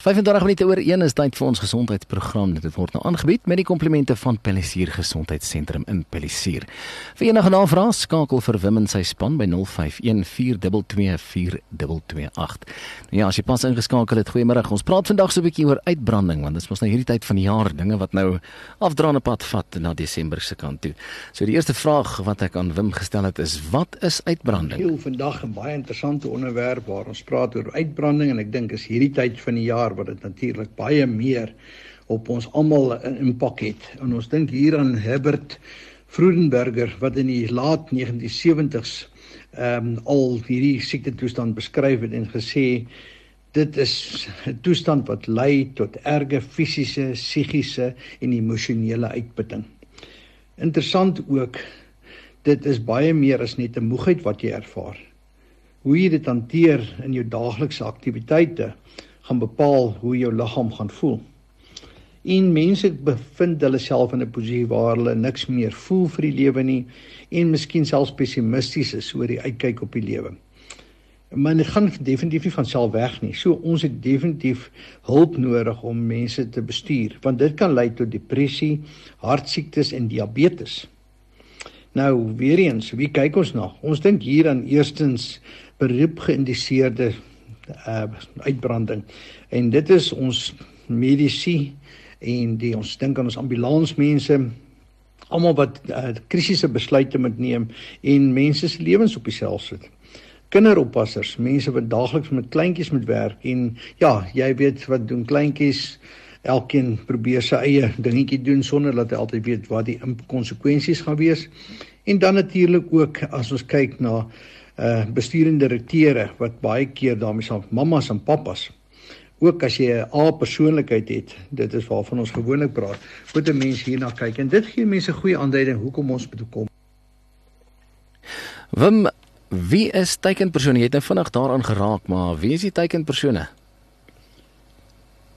25 minute oor 1 is tyd vir ons gesondheidsprogram. Dit word nou aangebied met die komplimente van Pellisier Gesondheidssentrum in Pellisier. Vir enige navrae skakel vir Wim en sy span by 0514224228. Nou ja, as jy pas ingeskakel het, goeiemôre. Ons praat vandag so 'n bietjie oor uitbranding want dit is mos nou hierdie tyd van die jaar, dinge wat nou afdraande pad vat na Desember se kant toe. So die eerste vraag wat ek aan Wim gestel het is: Wat is uitbranding? Heel vandag 'n baie interessante onderwerp waar ons praat oor uitbranding en ek dink is hierdie tyd van die jaar jaar wat dit natuurlik baie meer op ons almal 'n impak het. En ons dink hier aan Herbert Vrodenberger wat in die laat 1970s ehm um, al hierdie siekte toestand beskryf het en gesê dit is 'n toestand wat lei tot erge fisiese, psigiese en emosionele uitputting. Interessant ook dit is baie meer as net 'n moegheid wat jy ervaar. Hoe jy dit hanteer in jou daaglikse aktiwiteite gaan bepaal hoe jou liggaam gaan voel. En mense bevind hulle self in 'n posisie waar hulle niks meer voel vir die lewe nie en miskien selfs pessimisties is oor die uitkyk op die lewe. Maar dit gaan definitief nie van self weg nie. So ons het definitief hulp nodig om mense te bestuur want dit kan lei tot depressie, hartsiektes en diabetes. Nou weer eens, wie kyk ons na? Ons dink hier aan eerstens beroep geïndiseerde uh uitbranding. En dit is ons medisy en die ons dink aan ons ambulansmense almal wat uh, krisisse besluite moet neem en mense se lewens op dieself sit. Kinderoppassers, mense wat daagliks met kleintjies moet werk en ja, jy weet wat doen kleintjies Elkeen probeer sy eie dingetjie doen sonder dat hy altyd weet wat die konsekwensies gaan wees. En dan natuurlik ook as ons kyk na uh bestuurende direkteure wat baie keer daarmee saam mammas en pappas ook as jy 'n A persoonlikheid het, dit is waarvan ons gewoonlik praat, moet 'n mens hierna kyk en dit gee mense 'n goeie aanduiding hoekom ons moet kom. Wim, wie is teikenpersone? Jy het nou vinnig daaraan geraak, maar wie is die teikenpersone?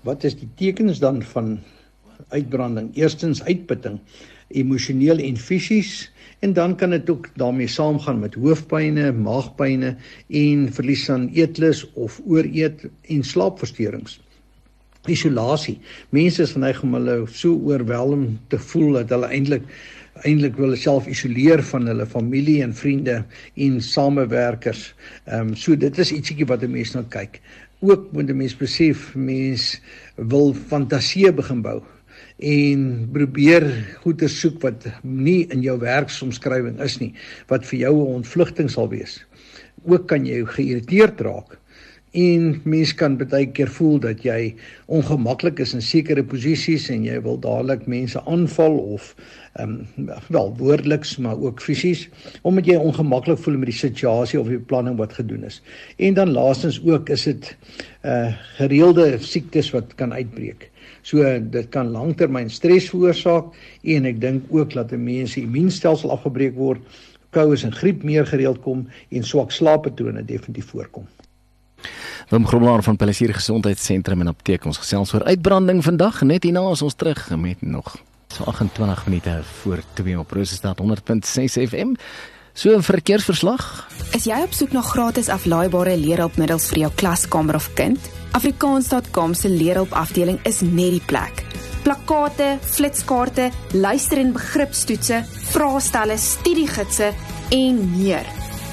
Wat is die tekens dan van uitbranding? Eerstens uitputting, emosioneel en fisies en dan kan dit ook daarmee saamgaan met hoofpynne, maagpynne en verlies aan eetlus of ooreet en slaapversteurings. Isolasie. Mense is geneig om hulle so oorweldig te voel dat hulle eintlik eintlik wil self isoleer van hulle familie en vriende en samewerkers. Ehm um, so dit is ietsiekie wat 'n mens nou kyk. Ook moet 'n mens besef mens wil fantasie begin bou en probeer goeie soek wat nie in jou werksomskrywing is nie wat vir jou 'n ontvlugting sal wees. Ook kan jy geïrriteerd raak en mens kan baie keer voel dat jy ongemaklik is in sekere posisies en jy wil dadelik mense aanval of ehm um, wel woordeliks maar ook fisies omdat jy ongemaklik voel met die situasie of die beplanning wat gedoen is. En dan laastens ook is dit uh gereelde siektes wat kan uitbreek. So dit kan langtermyn stres veroorsaak en ek dink ook dat 'n mens se immuunstelsel afgebreek word, koues en griep meer gereeld kom en swak slaappatrone definitief voorkom. Wim Grobler van Palisier Gesondheidssentrum en Apteek ons gesels oor uitbranding vandag net hierna as ons terug met nog so 28 minute voor 2 op Rosestad 100.6 FM. So 'n verkeersverslag. Is jy op soek na gratis aflaaibare leerhulpmiddels vir jou klaskamer of kind? Afrikaans.com se leerhulp afdeling is net die plek. Plakkate, flitskaarte, luister- en begripstoetse, vraestelle, studiegidse en meer.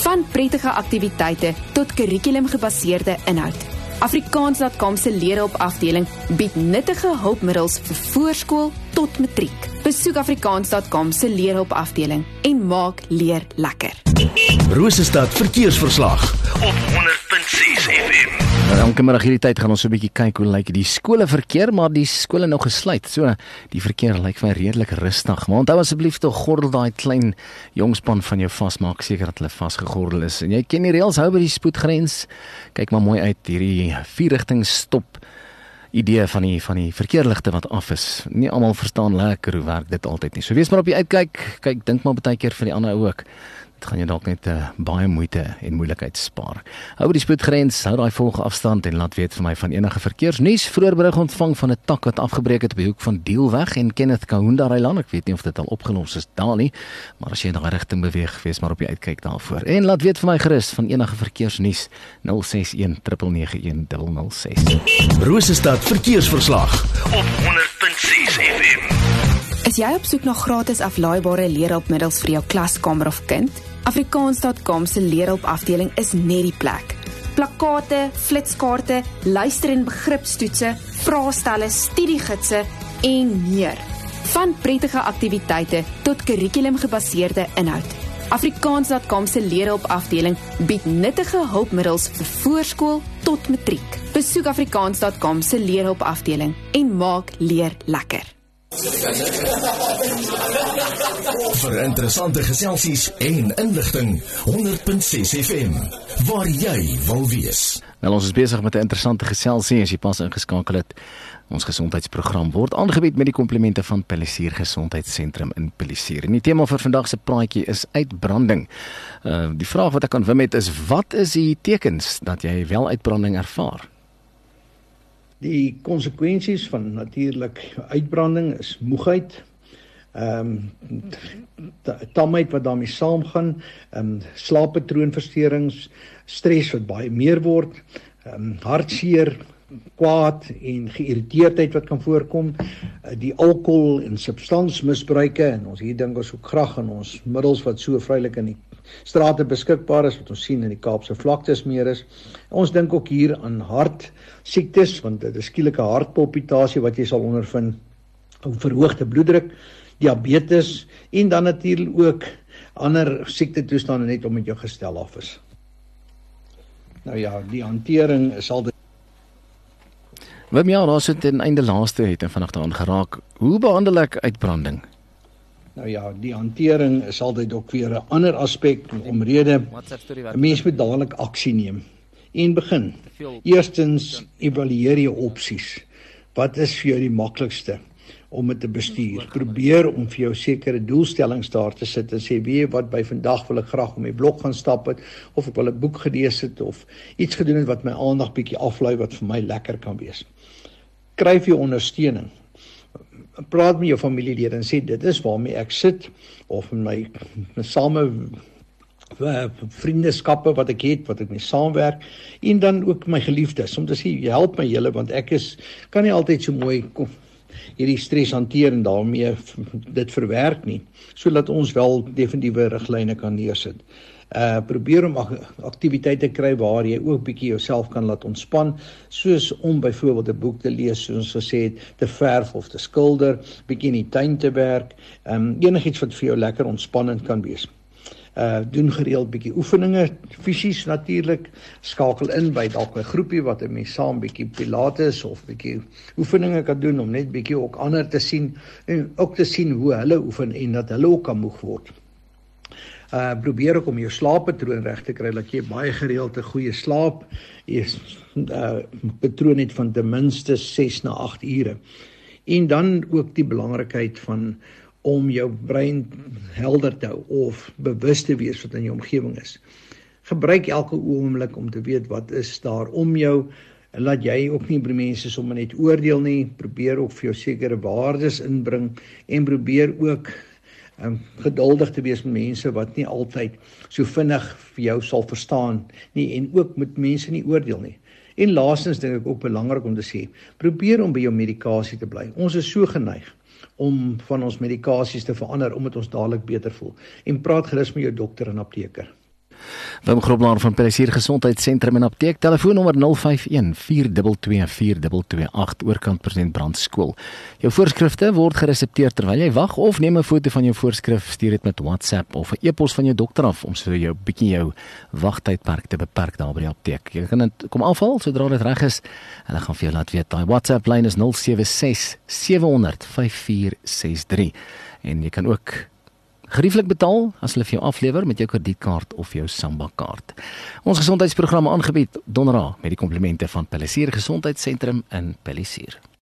Van prettige aktiwiteite tot kurrikulumgebaseerde inhoud. Afrikaans.com se leerhulp afdeling bied nuttige hulpmiddels vir voorskool tot matriek. Besoek afrikaans.com se leerhulp afdeling en maak leer lekker. Rosestad verkeersverslag op 100.6 FM. Elke middag hierdie tyd gaan ons so 'n bietjie kyk hoe lyk die skole verkeer, maar die skole nou gesluit. So die verkeer lyk vir my redelik rustig. Maar onthou asseblief tog gordel daai klein jongspan van jou vas, maak seker dat hulle vasgegordel is. En jy ken die reëls, hou by die spoedgrens. Kyk maar mooi uit hierdie vier rigting stop idee van die van die verkeerligte wat af is. Nie almal verstaan lekker hoe werk dit altyd nie. So wees maar op die uitkyk. Kyk, dink maar baie keer vir die ander ook dit gaan jy dalk net uh, baie moeite en moeilikheid spaar. Hou by die spoedgrens, hou daai volgende afstand en laat weet vir my van enige verkeersnuus. Vroeër berig ontvang van 'n tak wat afgebreek het op die hoek van Deelweg en Kenneth Kaunda Reiland. Ek weet nie of dit al opgelos is daar nie, maar as jy in daai rigting beweeg, wees maar op die uitkyk daarvoor. En laat weet vir my gerus van enige verkeersnuus 061 991 006. Rosestad verkeersverslag op 100.6 FM. Is jy op soek na gratis aflaaibare leerhulpmiddels vir jou klaskamer of kind? Afrikaans.com se leerhulp afdeling is net die plek. Plakkate, flitskaarte, luister- en begripstoetse, vraestelle, studiegidse en meer. Van prettige aktiwiteite tot kurrikulumgebaseerde inhoud. Afrikaans.com se leerhulp afdeling bied nuttige hulpmiddels vir voorskool tot matriek. Besoek afrikaans.com se leerhulp afdeling en maak leer lekker. Vir interessante geselsies en inligting 100.6 FM waar jy wil wees. Nou ons is besig met 'n interessante geselsie as jy pas ingeskakel het. Ons gesondheidsprogram word aangebied met die komplimente van Pelissier Gesondheidssentrum in Pelissier. En die tema vir vandag se praatjie is uitbranding. Uh die vraag wat ek aan Wim het is wat is die tekens dat jy wel uitbranding ervaar? Die konsekwensies van natuurlik uitbranding is moegheid. Ehm um, tamheid wat daarmee saamgaan, ehm um, slaappatroonversteurings, stres wat baie meer word, ehm um, hartseer, kwaad en geïrriteerdheid wat kan voorkom, uh, die alkohol en substansmisbruike en ons hier dink ons ook graag aan ons middels wat so vrylik in die strate beskikbaar is wat ons sien in die Kaapse vlaktes meer is. Ons dink ook hier aan hart siektes want dit is skielike hartpalpitasie wat jy sal ondervind, verhoogde bloeddruk, diabetes en dan natuurlik ook ander siekte toestande net om met jou gestel af is. Nou ja, die hantering altyd Wat my nou sit ten einde laaste het en vanaand daaraan geraak. Hoe behandel ek uitbranding? Nou ja, die hantering is altyd ook weer 'n ander aspek omrede. 'n Mens moet dadelik aksie neem en begin. Eerstens evalueer jy opsies. Wat is vir jou die maklikste om dit te bestuur? Probeer om vir jou sekere doelstellings daar te sit en sê, "Wie wat by vandag wil ek graag om my blok gaan stap het of ek wil 'n boek gelees het of iets gedoen het wat my aandag bietjie aflei wat vir my lekker kan wees." Kry vir jou ondersteuning praat met jou familielede en sê dit is waarmee ek sit of my, my same uh, vriendskappe wat ek het wat ek mee saamwerk en dan ook my geliefdes. Om te sê help my julle want ek is kan nie altyd so mooi kom hierdie stres hanteer en daarmee dit verwerk nie sodat ons wel definitiewe riglyne kan neersit. Uh probeer om aktiwiteite kry waar jy ook bietjie jouself kan laat ontspan soos om byvoorbeeld 'n boek te lees soos ons gesê het te verf of te skilder bietjie in die tuin te werk. Um enigiets wat vir jou lekker ontspannend kan wees uh doen gereeld bietjie oefeninge fisies natuurlik skakel in by dalk 'n groepie wat 'n mens saam bietjie pilates of bietjie oefeninge kan doen om net bietjie ook ander te sien en ook te sien hoe hulle oefen en dat hulle ook kan moeg word uh probeer ook om jou slaappatroon reg te kry dat jy baie gereeld 'n goeie slaap is uh patroon het van ten minste 6 na 8 ure. En dan ook die belangrikheid van om jou brein helder te hou of bewus te wees wat in jou omgewing is. Gebruik elke oomblik om te weet wat is daar om jou en laat jy ook nie by mense sommer net oordeel nie. Probeer ook vir jou sekere waardes inbring en probeer ook um, geduldig te wees met mense wat nie altyd so vinnig vir jou sal verstaan nie en ook met mense nie oordeel nie. En laastens dink ek ook belangrik om te sê, probeer om by jou medikasie te bly. Ons is so geneig om van ons medikasies te verander omdat ons dadelik beter voel. En praat gerus met jou dokter en apteker. Wim Grobler van Pelisier Gesondheidssentrum en Apteek telefoonnommer 051 422 4228 oorkant president Brand skool. Jou voorskrifte word geresepteer terwyl jy wag of neem 'n foto van jou voorskrif stuur dit met WhatsApp of 'n e-pos van jou dokter af om so jou bietjie jou wagtydperk te beperk daar by die apteek. Jy kan dit kom afhaal sodra dit reg is. Hulle gaan vir jou laat weet. Daai WhatsApp lyn is 076 700 5463 en jy kan ook gerieflik betaal as hulle vir jou aflewer met jou kredietkaart of jou Samba kaart. Ons gesondheidsprogramme aangebied donderdag met die komplimente van Pelissier Gesondheidssentrum in Pelissier.